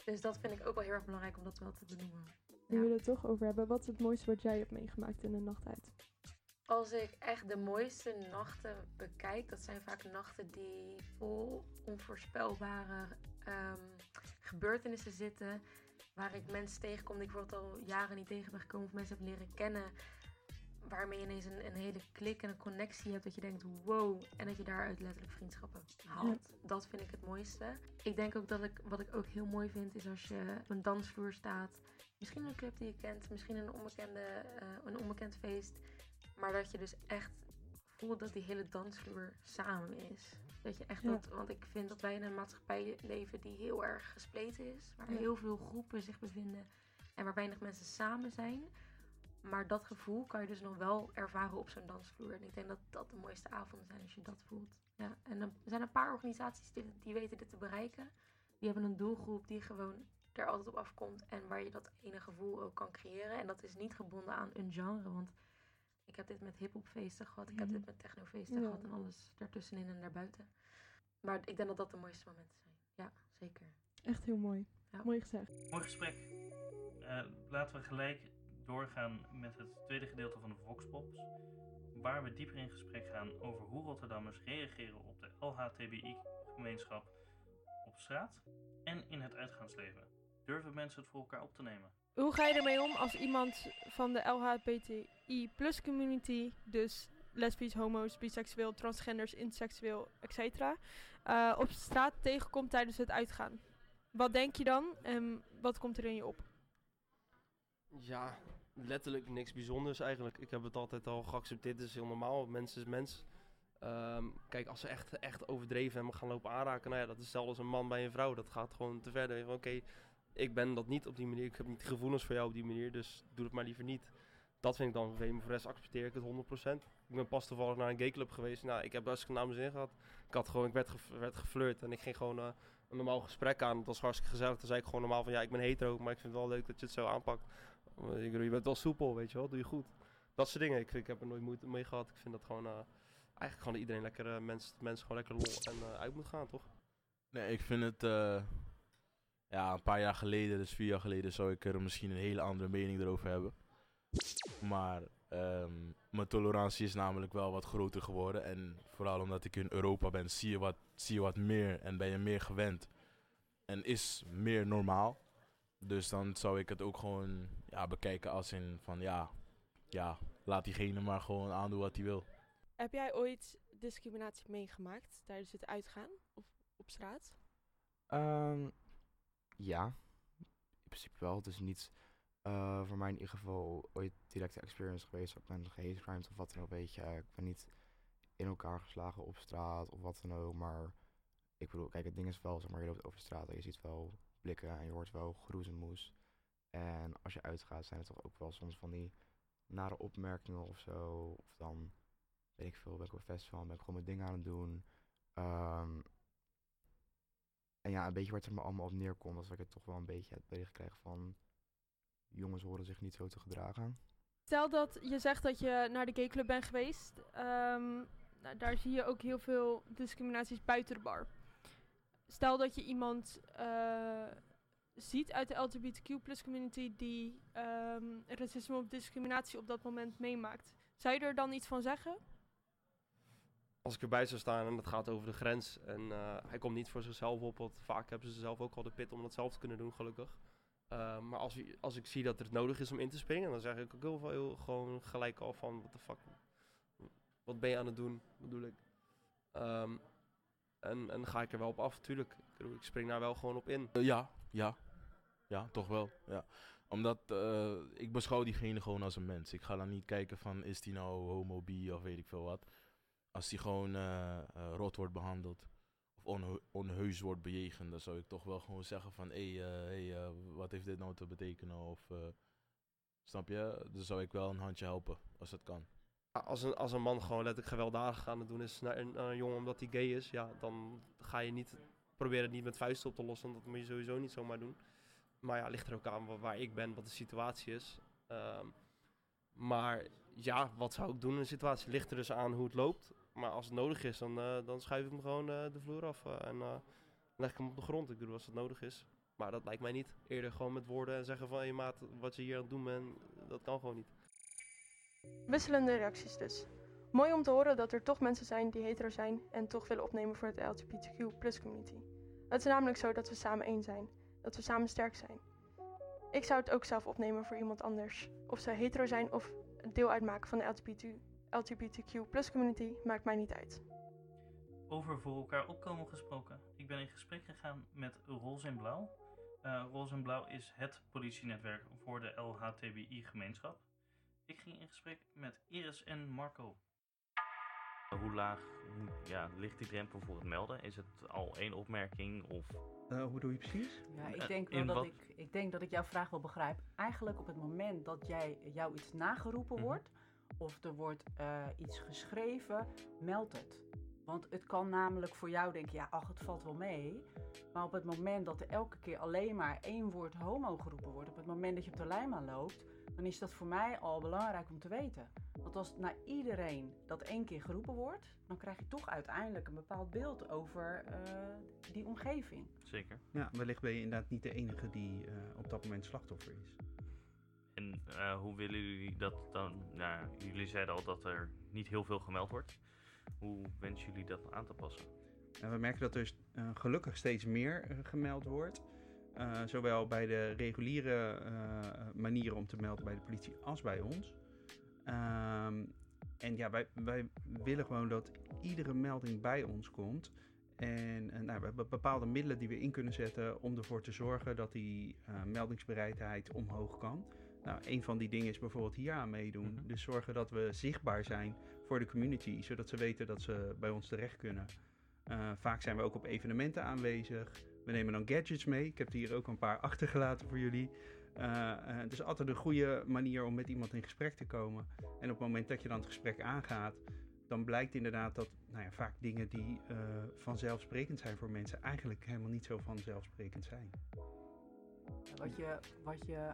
dus dat vind ik ook wel heel erg belangrijk om dat wel te benoemen. We het toch over hebben, wat is het mooiste wat jij hebt meegemaakt in de nachttijd? Als ik echt de mooiste nachten bekijk, dat zijn vaak nachten die vol onvoorspelbare ehm, gebeurtenissen zitten. Waar ik mensen tegenkom die ik bijvoorbeeld al jaren niet tegen ben gekomen of mensen heb leren kennen. Waarmee je ineens een, een hele klik en een connectie hebt dat je denkt wow. En dat je daaruit letterlijk vriendschappen haalt. Dat vind ik het mooiste. Ik denk ook dat ik, wat ik ook heel mooi vind, is als je op een dansvloer staat Misschien een club die je kent, misschien een, onbekende, eh, een onbekend feest. Maar dat je dus echt voelt dat die hele dansvloer samen is. Dat je echt Ja. dat, want ik vind dat wij in een maatschappij leven die heel erg gespleten is. Waar Ja. heel veel groepen zich bevinden en waar weinig mensen samen zijn. Maar dat gevoel kan je dus nog wel ervaren op zo'n dansvloer. En ik denk dat dat de mooiste avonden zijn als je dat voelt. Ja, en er zijn een paar organisaties die, die weten dit te bereiken. Die hebben een doelgroep die gewoon er altijd op afkomt. En waar je dat ene gevoel ook kan creëren. En dat is niet gebonden aan een genre. Want ik heb dit met hiphopfeesten gehad. Ik heb dit met technofeesten Ja. gehad. En alles daartussenin en daarbuiten. Maar ik denk dat dat de mooiste momenten zijn. Ja, zeker. Echt heel mooi. Ja. Mooi gezegd. Mooi gesprek. Eh, laten we gelijk doorgaan met het tweede gedeelte van de Voxpops. Waar we dieper in gesprek gaan over hoe Rotterdammers reageren op de LHTBI-gemeenschap op straat en in het uitgaansleven. Durven mensen het voor elkaar op te nemen? Hoe ga je ermee om als iemand van de LHBTI plus community, dus lesbisch, homo's, biseksueel, transgenders, interseksueel, etc., eh, op straat tegenkomt tijdens het uitgaan? Wat denk je dan en wat komt er in je op? Ja, letterlijk niks bijzonders eigenlijk. Ik heb het altijd al geaccepteerd, het is heel normaal. Mens is mens. Ehm, kijk, als ze echt, echt overdreven en me gaan lopen aanraken, nou ja, dat is hetzelfde als een man bij een vrouw. Dat gaat gewoon te ver. Oké, ik ben dat niet op die manier. Ik heb niet gevoelens voor jou op die manier, dus doe het maar liever niet. Dat vind ik dan vervelend, voor rest accepteer ik het 100%. Ik ben pas toevallig naar een gayclub geweest. Nou, ik heb best naar mijn gehad. Ik, had gewoon, ik werd, werd geflirt en ik ging gewoon eh, een normaal gesprek aan. Het was hartstikke gezellig. Toen zei ik gewoon normaal van, ja, ik ben hetero, maar ik vind het wel leuk dat je het zo aanpakt. Want Ik bedoel, je bent wel soepel, weet je wel, doe je goed. Dat soort dingen, ik, ik heb er nooit moeite mee gehad. Ik vind dat gewoon, eh, eigenlijk gewoon iedereen lekker, eh, mens, mensen gewoon lekker lol en eh, uit moet gaan, toch? Nee, ik vind het. Ja, een paar jaar geleden, dus vier jaar geleden, zou ik er misschien een hele andere mening erover hebben. Maar ehm, mijn tolerantie is namelijk wel wat groter geworden. En vooral omdat ik in Europa ben, zie je, wat, zie je wat meer en ben je meer gewend. En is meer normaal. Dus dan zou ik het ook gewoon ja, bekijken als in van ja, ja, laat diegene maar gewoon aandoen wat hij wil. Heb jij ooit discriminatie meegemaakt tijdens het uitgaan of op straat? Ehm, ja, in principe wel. Het is niet eh, voor mij in ieder geval ooit directe experience geweest. Ik ben geen hate crimes of wat dan ook, weet je. Ik ben niet in elkaar geslagen op straat of wat dan ook. Maar ik bedoel, kijk, het ding is wel, zeg maar, je loopt over straat en je ziet wel blikken en je hoort wel groes en als je uitgaat zijn er toch ook wel soms van die nare opmerkingen of zo. Of dan, weet ik veel, ben ik op een festival, ben ik gewoon mijn ding aan het doen. Ehm, en ja, een beetje waar het er me allemaal op neerkomt, was dat ik het toch wel een beetje het bericht kreeg van... Jongens horen zich niet zo te gedragen. Stel dat je zegt dat je naar de gayclub bent geweest. ehm, nou, daar zie je ook heel veel discriminaties buiten de bar. Stel dat je iemand eh, ziet uit de LGBTQ community die ehm, racisme of discriminatie op dat moment meemaakt. Zou je er dan iets van zeggen? Als ik erbij zou staan en het gaat over de grens en eh, hij komt niet voor zichzelf op, want vaak hebben ze zelf ook al de pit om dat zelf te kunnen doen, gelukkig. Eh, maar als, als ik zie dat het nodig is om in te springen, dan zeg ik ook heel veel gewoon gelijk al van, what the fuck, wat ben je aan het doen, bedoel ik. Ehm, en, en ga ik er wel op af, natuurlijk. Ik, spring daar wel gewoon op in. Eh, ja, ja. Ja, toch wel. Ja. Omdat ik beschouw diegene gewoon als een mens. Ik ga dan niet kijken van is die nou homo, bi of weet ik veel wat. Als die gewoon eh, eh, rot wordt behandeld of onhe- onheus wordt bejegend, dan zou ik toch wel gewoon zeggen van hé, hey, eh, hey, wat heeft dit nou te betekenen? Of snap je? Dan zou ik wel een handje helpen als dat kan. Als een, als een man gewoon letterlijk gewelddadig aan het doen is naar een, jongen omdat hij gay is, ja, dan ga je niet proberen het niet met vuisten op te lossen. Dat moet je sowieso niet zomaar doen. Maar ja, ligt er ook aan wa- waar ik ben, wat de situatie is. Ehm, maar ja, wat zou ik doen in een situatie? Ligt er dus aan hoe het loopt. Maar als het nodig is, dan, eh, dan schuif ik hem gewoon eh, de vloer af eh, en leg ik hem op de grond. Ik bedoel, als het nodig is. Maar dat lijkt mij niet. Eerder gewoon met woorden en zeggen van, hé maat, wat je hier aan het doen bent, dat kan gewoon niet. Wisselende reacties dus. Mooi om te horen dat er toch mensen zijn die hetero zijn en toch willen opnemen voor het LGBTQ community. Het is namelijk zo dat we samen één zijn, dat we samen sterk zijn. Ik zou het ook zelf opnemen voor iemand anders. Of ze hetero zijn of deel uitmaken van de LGBT, LGBTQ community, maakt mij niet uit. Over voor elkaar opkomen gesproken. Ik ben in gesprek gegaan met Roze in Blauw. Eh Roze en Blauw is het politienetwerk voor de LHTBI-gemeenschap. Ik ging in gesprek met Iris en Marco. Hoe laag ja, ligt die drempel voor het melden? Is het al één opmerking of... Eh, hoe doe je precies? Ja, ik Eh, denk wel in dat wat- ik, ik denk dat ik jouw vraag wel begrijp. Eigenlijk op het moment dat jij jou iets nageroepen Mhm. wordt, of er wordt eh, iets geschreven, meld het. Want het kan namelijk voor jou denken, ja, ach, het valt wel mee. Maar op het moment dat er elke keer alleen maar één woord homo geroepen wordt, op het moment dat je op de lijm loopt, dan is dat voor mij al belangrijk om te weten. Want als naar iedereen dat één keer geroepen wordt, dan krijg je toch uiteindelijk een bepaald beeld over eh, die omgeving. Zeker. Ja, wellicht ben je inderdaad niet de enige die eh, op dat moment slachtoffer is. En eh, hoe willen jullie dat dan... Nou, jullie zeiden al dat er niet heel veel gemeld wordt. Hoe wensen jullie dat aan te passen? En we merken dat er eh, gelukkig steeds meer eh, gemeld wordt. Zowel bij de reguliere manieren om te melden bij de politie als bij ons. Ehm, en ja, wij, wij willen gewoon dat iedere melding bij ons komt. En nou, we hebben bepaalde middelen die we in kunnen zetten om ervoor te zorgen dat die meldingsbereidheid omhoog kan. Nou, een van die dingen is bijvoorbeeld hier aan meedoen. Dus zorgen dat we zichtbaar zijn voor de community, zodat ze weten dat ze bij ons terecht kunnen. Eh, vaak zijn we ook op evenementen aanwezig. We nemen dan gadgets mee. Ik heb er hier ook een paar achtergelaten voor jullie. Eh, eh, het is altijd een goede manier om met iemand in gesprek te komen. En op het moment dat je dan het gesprek aangaat, dan blijkt inderdaad dat nou ja, vaak dingen die eh, vanzelfsprekend zijn voor mensen, eigenlijk helemaal niet zo vanzelfsprekend zijn. Wat je, wat je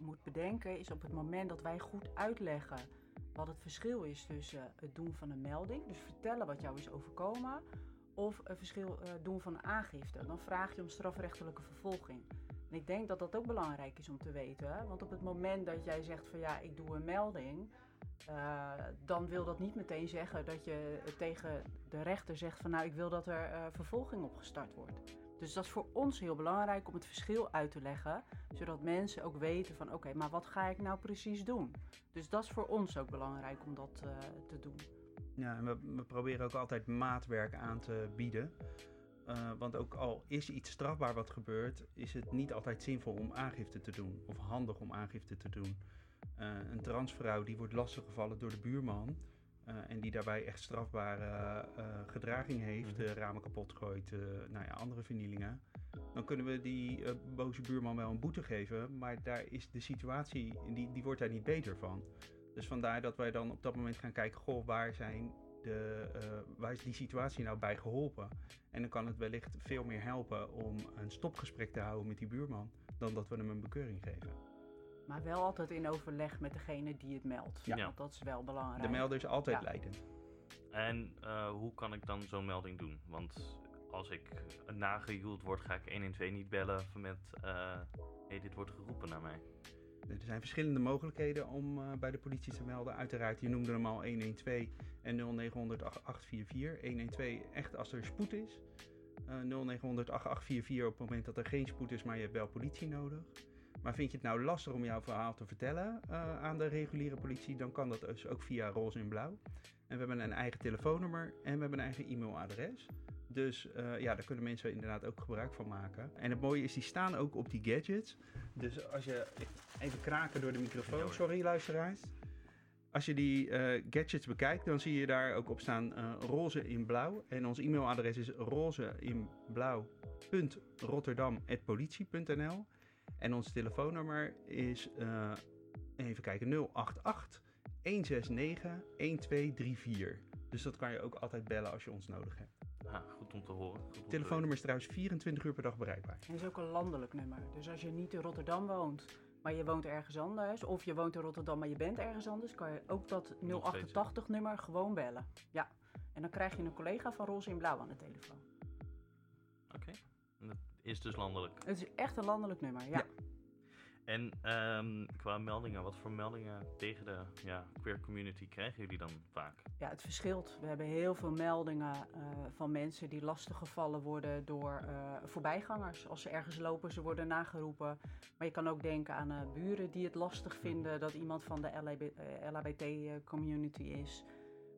moet bedenken is op het moment dat wij goed uitleggen wat het verschil is tussen het doen van een melding, dus vertellen wat jou is overkomen, of een verschil eh, doen van een aangifte. Dan vraag je om strafrechtelijke vervolging. En ik denk dat dat ook belangrijk is om te weten, want op het moment dat jij zegt van ja, ik doe een melding, eh, dan wil dat niet meteen zeggen dat je tegen de rechter zegt van nou, ik wil dat er eh, vervolging opgestart wordt. Dus dat is voor ons heel belangrijk om het verschil uit te leggen, zodat mensen ook weten van oké, maar wat ga ik nou precies doen? Dus dat is voor ons ook belangrijk om dat eh, te doen. Ja, en we, we proberen ook altijd maatwerk aan te bieden. Eh, want ook al is iets strafbaar wat gebeurt, is het niet altijd zinvol om aangifte te doen. Of handig om aangifte te doen. Eh, een transvrouw die wordt lastiggevallen door de buurman. Eh, en die daarbij echt strafbare eh, gedraging heeft, de ramen kapot gooit, nou ja, andere vernielingen. Dan kunnen we die boze buurman wel een boete geven, maar daar is de situatie, die, die wordt daar niet beter van. Dus vandaar dat wij dan op dat moment gaan kijken, goh, waar, zijn de, waar is die situatie nou bij geholpen? En dan kan het wellicht veel meer helpen om een stopgesprek te houden met die buurman, dan dat we hem een bekeuring geven. Maar wel altijd in overleg met degene die het meldt. Ja. Want dat is wel belangrijk. De melder is altijd Ja. leidend. En eh, hoe kan ik dan zo'n melding doen? Want als ik nagejoeld word, ga ik 112 niet bellen met... eh hey, dit wordt geroepen naar mij. Er zijn verschillende mogelijkheden om eh, bij de politie te melden. Uiteraard, je noemde hem al 112 en 0900 8844. 112 echt als er spoed is. Eh 0900 8844 op het moment dat er geen spoed is, maar je hebt wel politie nodig. Maar vind je het nou lastig om jouw verhaal te vertellen eh, aan de reguliere politie, dan kan dat dus ook via roze en blauw. En we hebben een eigen telefoonnummer en we hebben een eigen e-mailadres. Dus eh, ja, daar kunnen mensen inderdaad ook gebruik van maken. En het mooie is, die staan ook op die gadgets. Dus als je even kraken door de microfoon, sorry luisteraars. Als je die eh, gadgets bekijkt, dan zie je daar ook op staan eh, roze in blauw. En ons e-mailadres is rozeinblauw.rotterdam.politie.nl En ons telefoonnummer is, eh, even kijken, 088 169 1234. Dus dat kan je ook altijd bellen als je ons nodig hebt. Goed om te horen. Goed telefoonnummer is trouwens 24 uur per dag bereikbaar. En is ook een landelijk nummer. Dus als je niet in Rotterdam woont, maar je woont ergens anders, of je woont in Rotterdam, maar je bent ergens anders, kan je ook dat 088 nummer gewoon bellen. Ja. En dan krijg je een collega van Roze in Blauw aan de telefoon. Oké. Is dus landelijk. Het is echt een landelijk nummer, ja. En ehm, qua meldingen, wat voor meldingen tegen de ja, queer community krijgen jullie dan vaak? Ja, het verschilt. We hebben heel veel meldingen eh, van mensen die lastiggevallen worden door eh, voorbijgangers. Als ze ergens lopen, ze worden nageroepen. Maar je kan ook denken aan eh, buren die het lastig vinden dat iemand van de LHBT-community is.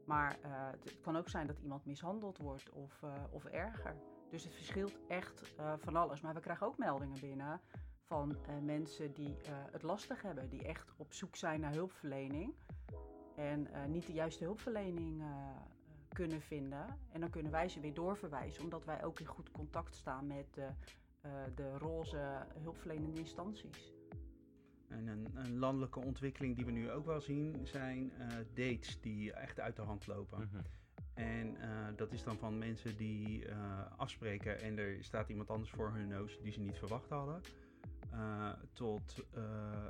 Maar het kan ook zijn dat iemand mishandeld wordt of, of erger. Dus het verschilt echt eh, van alles. Maar we krijgen ook meldingen binnen van eh, mensen die eh, het lastig hebben, die echt op zoek zijn naar hulpverlening en eh, niet de juiste hulpverlening eh, kunnen vinden. En dan kunnen wij ze weer doorverwijzen, omdat wij ook in goed contact staan met de, eh, de roze hulpverlenende instanties. En een, een landelijke ontwikkeling die we nu ook wel zien, zijn eh, dates die echt uit de hand lopen. Mhm. En eh, dat is dan van mensen die eh, afspreken en er staat iemand anders voor hun neus die ze niet verwacht hadden. Eh, tot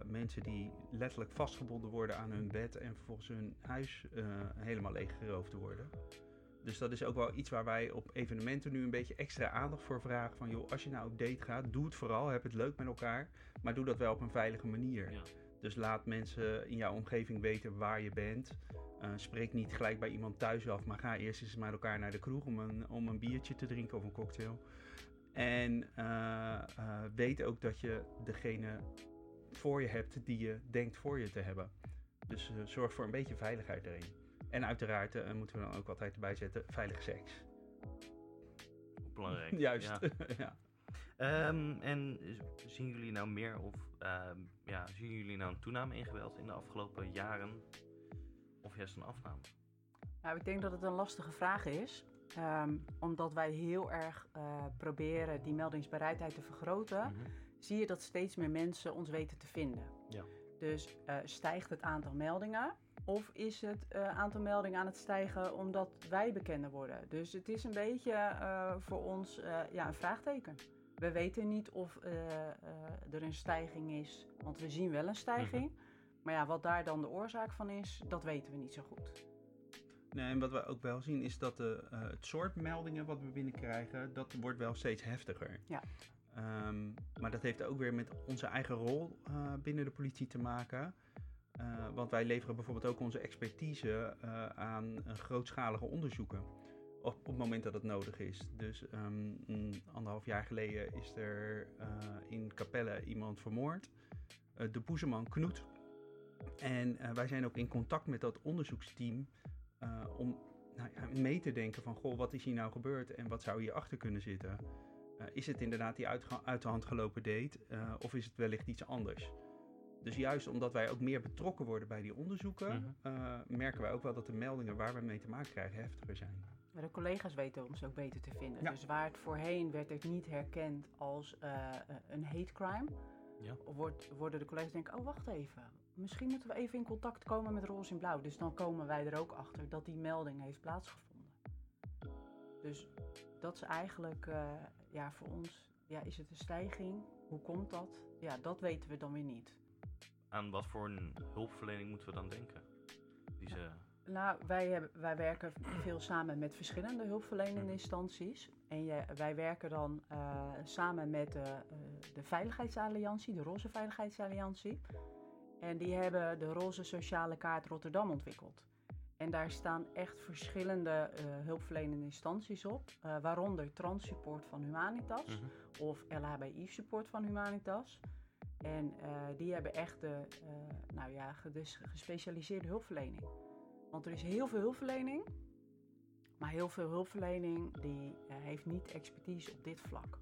mensen die letterlijk vastgebonden worden aan hun bed en vervolgens hun huis helemaal leeggeroofd worden. Dus dat is ook wel iets waar wij op evenementen nu een beetje extra aandacht voor vragen. Van joh, als je nou op date gaat, doe het vooral, heb het leuk met elkaar. Maar doe dat wel op een veilige manier. Dus laat mensen in jouw omgeving weten waar je bent. Eh, spreek niet gelijk bij iemand thuis af, maar ga eerst eens met elkaar naar de kroeg om een, om een biertje te drinken of een cocktail. En eh, eh, weet ook dat je degene voor je hebt die je denkt voor je te hebben. Dus zorg voor een beetje veiligheid erin. En uiteraard moeten we dan ook altijd erbij zetten, veilige seks. Belangrijk. Juist, Ja. ja. Ehm, en zien jullie nou meer of ehm, ja, zien jullie nou een toename in geweld in de afgelopen jaren? Of juist een afname? Nou, ik denk dat het een lastige vraag is. Ehm, omdat wij heel erg eh, proberen die meldingsbereidheid te vergroten, zie je dat steeds meer mensen ons weten te vinden. Ja. Dus eh, stijgt het aantal meldingen? Of is het eh, aantal meldingen aan het stijgen omdat wij bekender worden? Dus het is een beetje voor ons ja, een vraagteken. We weten niet of eh, eh, er een stijging is, want we zien wel een stijging. Maar ja, wat daar dan de oorzaak van is, dat weten we niet zo goed. Nee, en wat we ook wel zien is dat de, eh, het soort meldingen wat we binnenkrijgen, dat wordt wel steeds heftiger. Ja. Ehm, maar dat heeft ook weer met onze eigen rol binnen de politie te maken. Want wij leveren bijvoorbeeld ook onze expertise aan grootschalige onderzoeken. Op, op het moment dat het nodig is. Dus een anderhalf jaar geleden is er eh, in Capelle iemand vermoord. Eh, de boezeman Knoet. En eh, wij zijn ook in contact met dat onderzoeksteam om nou ja, mee te denken van, goh, wat is hier nou gebeurd en wat zou hier achter kunnen zitten? Is het inderdaad die uit de hand gelopen date of is het wellicht iets anders? Dus juist omdat wij ook meer betrokken worden bij die onderzoeken, eh, merken wij ook wel dat de meldingen waar we mee te maken krijgen heftiger zijn. Maar de collega's weten ons ook beter te vinden. Ja. Dus waar het voorheen werd het niet herkend als eh, een hate crime, Ja. wordt, worden de collega's denken, oh wacht even, misschien moeten we even in contact komen met roze en blauw. Dus dan komen wij er ook achter dat die melding heeft plaatsgevonden. Dus dat is eigenlijk, eh, ja voor ons, ja, is het een stijging? Hoe komt dat? Ja, dat weten we dan weer niet. Aan wat voor een hulpverlening moeten we dan denken? Die ze... Nou, wij, hebben, wij werken veel samen met verschillende hulpverlenende instanties. En je, wij werken dan eh, samen met de, eh, de Veiligheidsalliantie, de Roze Veiligheidsalliantie. En die hebben de Roze Sociale Kaart Rotterdam ontwikkeld. En daar staan echt verschillende eh, hulpverlenende instanties op, waaronder Transsupport van Humanitas of LHBI Support van Humanitas. En die hebben echt de, nou ja, ge- dus gespecialiseerde hulpverlening. Want er is heel veel hulpverlening, maar heel veel hulpverlening die eh, heeft niet expertise op dit vlak.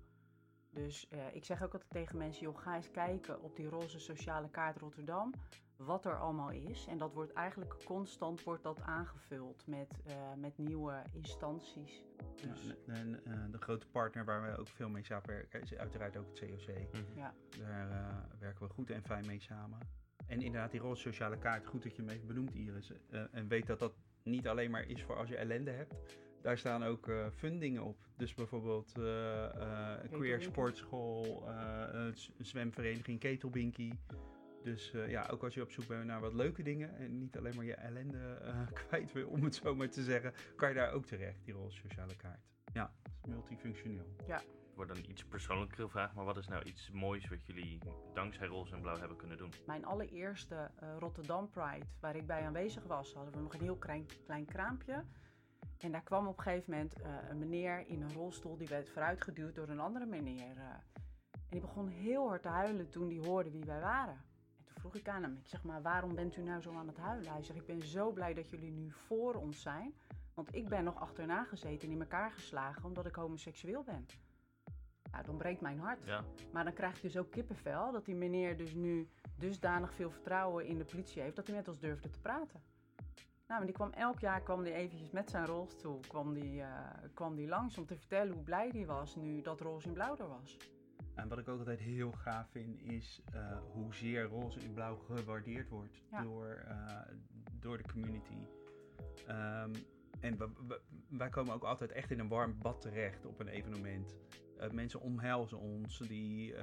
Dus eh, ik zeg ook altijd tegen mensen, joh, ga eens kijken op die roze sociale kaart Rotterdam, wat er allemaal is. En dat wordt eigenlijk constant wordt dat aangevuld met, eh, met nieuwe instanties. Dus, Ja, en, en, de grote partner waar we ook veel mee samenwerken is uiteraard ook het COC. Ja. Daar werken we goed en fijn mee samen. En inderdaad, die roze sociale kaart, goed dat je hem even benoemt, Iris. Eh, en weet dat dat niet alleen maar is voor als je ellende hebt. Daar staan ook eh, fundingen op. Dus bijvoorbeeld eh, een queer sportschool, een zwemvereniging Ketelbinky. Dus ja, ook als je op zoek bent naar wat leuke dingen en niet alleen maar je ellende kwijt wil, om het zo maar te zeggen, kan je daar ook terecht, die roze sociale kaart. Ja, multifunctioneel. Ja. Wordt een iets persoonlijkere vraag, maar wat is nou iets moois wat jullie dankzij roze en blauw hebben kunnen doen? Mijn allereerste eh, Rotterdam Pride, waar ik bij aanwezig was, hadden we nog een heel klein, kraampje. En daar kwam op een gegeven moment eh, een meneer in een rolstoel, die werd vooruitgeduwd door een andere meneer. eh. en die begon heel hard te huilen toen hij hoorde wie wij waren. En toen vroeg ik aan hem, ik zeg maar, waarom bent u nou zo aan het huilen? Hij zegt, ik ben zo blij dat jullie nu voor ons zijn, Want ik ben nog achterna gezeten en in elkaar geslagen omdat ik homoseksueel ben. Nou, dan breekt mijn hart. Ja. Maar dan krijg ik dus ook kippenvel dat die meneer dus nu dusdanig veel vertrouwen in de politie heeft dat hij met ons durfde te praten. Nou, maar die kwam elk jaar kwam die eventjes met zijn rolstoel kwam die, eh, kwam die langs om te vertellen hoe blij die was nu dat roze in blauw er was. En wat ik ook altijd heel gaaf vind, is uh, hoezeer roze in blauw gewaardeerd wordt Ja. door, uh, door de community. Um, en we, we, wij komen ook altijd echt in een warm bad terecht op een evenement. Uh, mensen omhelzen ons, die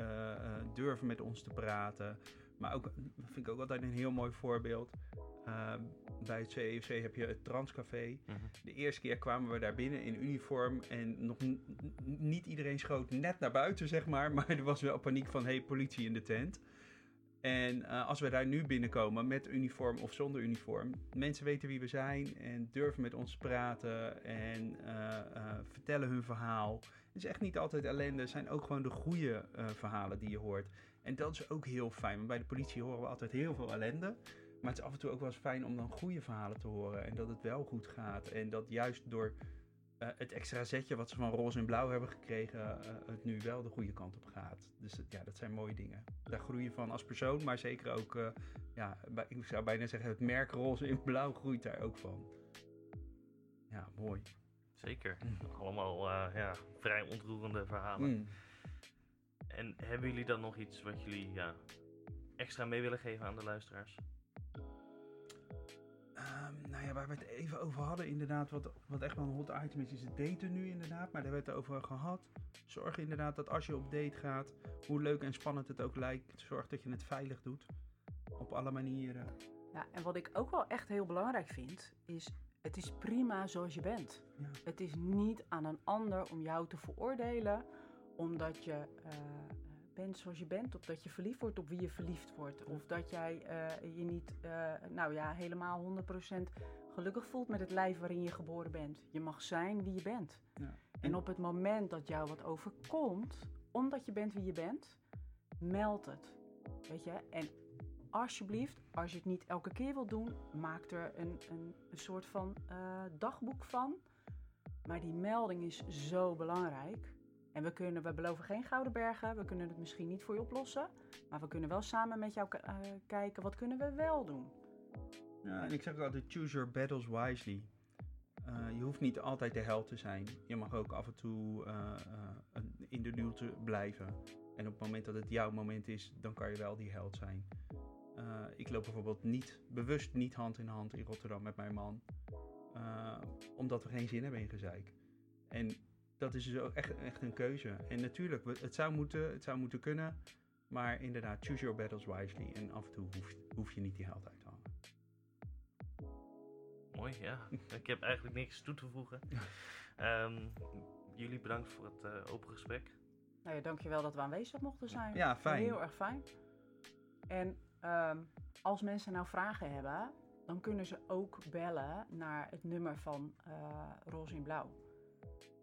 durven met ons te praten. Maar ook, vind ik ook altijd een heel mooi voorbeeld. Uh, bij het CEFC heb je het Transcafé. Mhm. De eerste keer kwamen we daar binnen in uniform en nog niet iedereen schoot net naar buiten, zeg maar. Maar er was wel paniek van, hey, politie in de tent. En uh, als we daar nu binnenkomen met uniform of zonder uniform, mensen weten wie we zijn en durven met ons praten en uh, vertellen hun verhaal. Het is echt niet altijd ellende, het zijn ook gewoon de goede verhalen die je hoort. En dat is ook heel fijn, want bij de politie horen we altijd heel veel ellende. Maar het is af en toe ook wel eens fijn om dan goede verhalen te horen. En dat het wel goed gaat. En dat juist door uh, het extra zetje wat ze van roze en blauw hebben gekregen, uh, het nu wel de goede kant op gaat. Dus ja, dat zijn mooie dingen. Daar groei je van als persoon, maar zeker ook, ja, bij, ik zou bijna zeggen, het merk roze en blauw groeit daar ook van. Ja, mooi. Zeker. Allemaal ja, vrij ontroerende verhalen. Mm. En hebben jullie dan nog iets wat jullie ja, extra mee willen geven aan de luisteraars? Um, nou ja, waar we het even over hadden, inderdaad, wat, wat echt wel een hot item is, is het daten nu inderdaad. Maar daar werd het over gehad. Zorg inderdaad dat als je op date gaat, hoe leuk en spannend het ook lijkt, zorg dat je het veilig doet. Op alle manieren. Ja, en wat ik ook wel echt heel belangrijk vind, is het is prima zoals je bent. Ja. Het is niet aan een ander om jou te veroordelen, omdat je uh, bent zoals je bent, of dat je verliefd wordt op wie je verliefd wordt, of dat jij uh, je niet, uh, nou ja, helemaal 100% gelukkig voelt met het lijf waarin je geboren bent. Je mag zijn wie je bent. Ja. En op het moment dat jou wat overkomt, omdat je bent wie je bent, meld het. Weet je? En alsjeblieft, als je het niet elke keer wilt doen, maak er een, een, een soort van uh, dagboek van. Maar die melding is zo belangrijk. En we, kunnen, we beloven geen gouden bergen, we kunnen het misschien niet voor je oplossen. Maar we kunnen wel samen met jou uh, kijken, wat kunnen we wel doen? Ja, en ik zeg altijd, choose your battles wisely. Uh, je hoeft niet altijd de held te zijn. Je mag ook af en toe uh, in de duel te blijven. En op het moment dat het jouw moment is, dan kan je wel die held zijn. Ik loop bijvoorbeeld niet, bewust niet hand in hand in Rotterdam met mijn man. Omdat we geen zin hebben in gezeik. En dat is dus ook echt, echt een keuze. En natuurlijk, het zou, moeten, het zou moeten kunnen. Maar inderdaad, choose your battles wisely. En af en toe hoef, hoef je niet die held uit te hangen. Mooi, ja. ik heb eigenlijk niks toe te voegen. Um, jullie bedankt voor het uh, open gesprek. Nou ja, dankjewel dat we aanwezig mochten zijn. Ja, fijn. Heel erg fijn. En um, als mensen nou vragen hebben, dan kunnen ze ook bellen naar het nummer van uh, Roze in Blauw.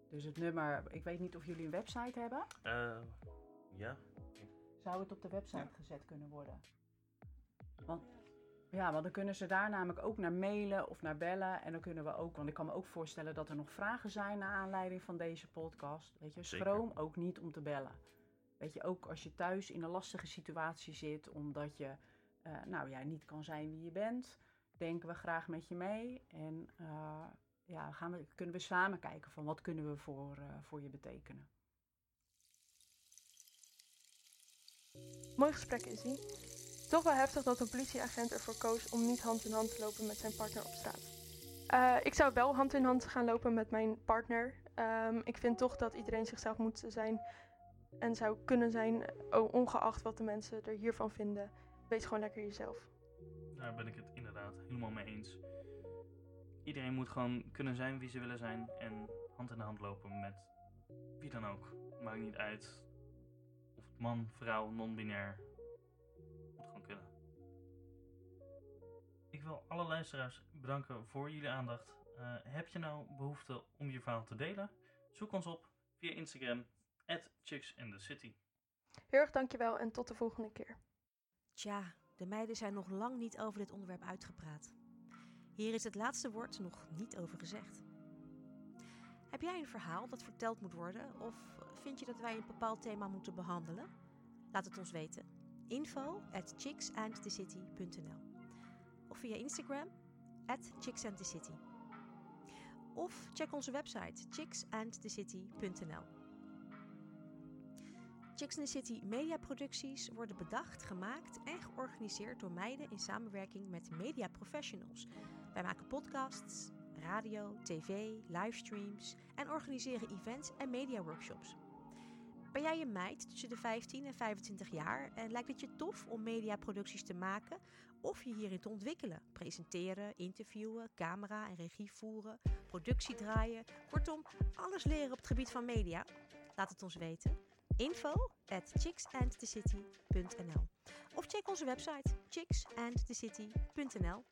Dus het nummer, ik weet niet of jullie een website hebben. Uh, ja. Zou het op de website ja. gezet kunnen worden? Want, ja, want dan kunnen ze daar namelijk ook naar mailen of naar bellen. En dan kunnen we ook, want ik kan me ook voorstellen dat er nog vragen zijn naar aanleiding van deze podcast. Weet je, schroom Zeker. ook niet om te bellen. Weet je, ook als je thuis in een lastige situatie zit, omdat je uh, nou ja, niet kan zijn wie je bent, denken we graag met je mee. En uh, ja, gaan we, kunnen we samen kijken van wat kunnen we voor, uh, voor je betekenen. Mooi gesprek, Izzy. Toch wel heftig dat een politieagent ervoor koos om niet hand in hand te lopen met zijn partner op straat. Uh, ik zou wel hand in hand gaan lopen met mijn partner. Um, ik vind toch dat iedereen zichzelf moet zijn en zou kunnen zijn, ongeacht wat de mensen er hiervan vinden. Wees gewoon lekker jezelf. Daar ben ik het inderdaad helemaal mee eens. Iedereen moet gewoon kunnen zijn wie ze willen zijn en hand in hand lopen met wie dan ook. Maakt niet uit of het man, vrouw, non-binair. Moet gewoon kunnen. Ik wil alle luisteraars bedanken voor jullie aandacht. Uh, heb je nou behoefte om je verhaal te delen? Zoek ons op via Instagram, at Chicks in the City. Heel erg dankjewel en tot de volgende keer. Tja, de meiden zijn nog lang niet over dit onderwerp uitgepraat. Hier is het laatste woord nog niet over gezegd. Heb jij een verhaal dat verteld moet worden of vind je dat wij een bepaald thema moeten behandelen? Laat het ons weten. Info at Of via Instagram at chicksandthecity. Of check onze website chicksandthecity.nl Chicks in the City mediaproducties worden bedacht, gemaakt en georganiseerd door meiden in samenwerking met media professionals. Wij maken podcasts, radio, tv, livestreams en organiseren events en mediaworkshops. Ben jij een meid tussen de 15 en 25 jaar en lijkt het je tof om mediaproducties te maken of je hierin te ontwikkelen? Presenteren, interviewen, camera en regie voeren, productie draaien, kortom, alles leren op het gebied van media? Laat het ons weten. Info at chicksandthecity.nl Of check onze website chicksandthecity.nl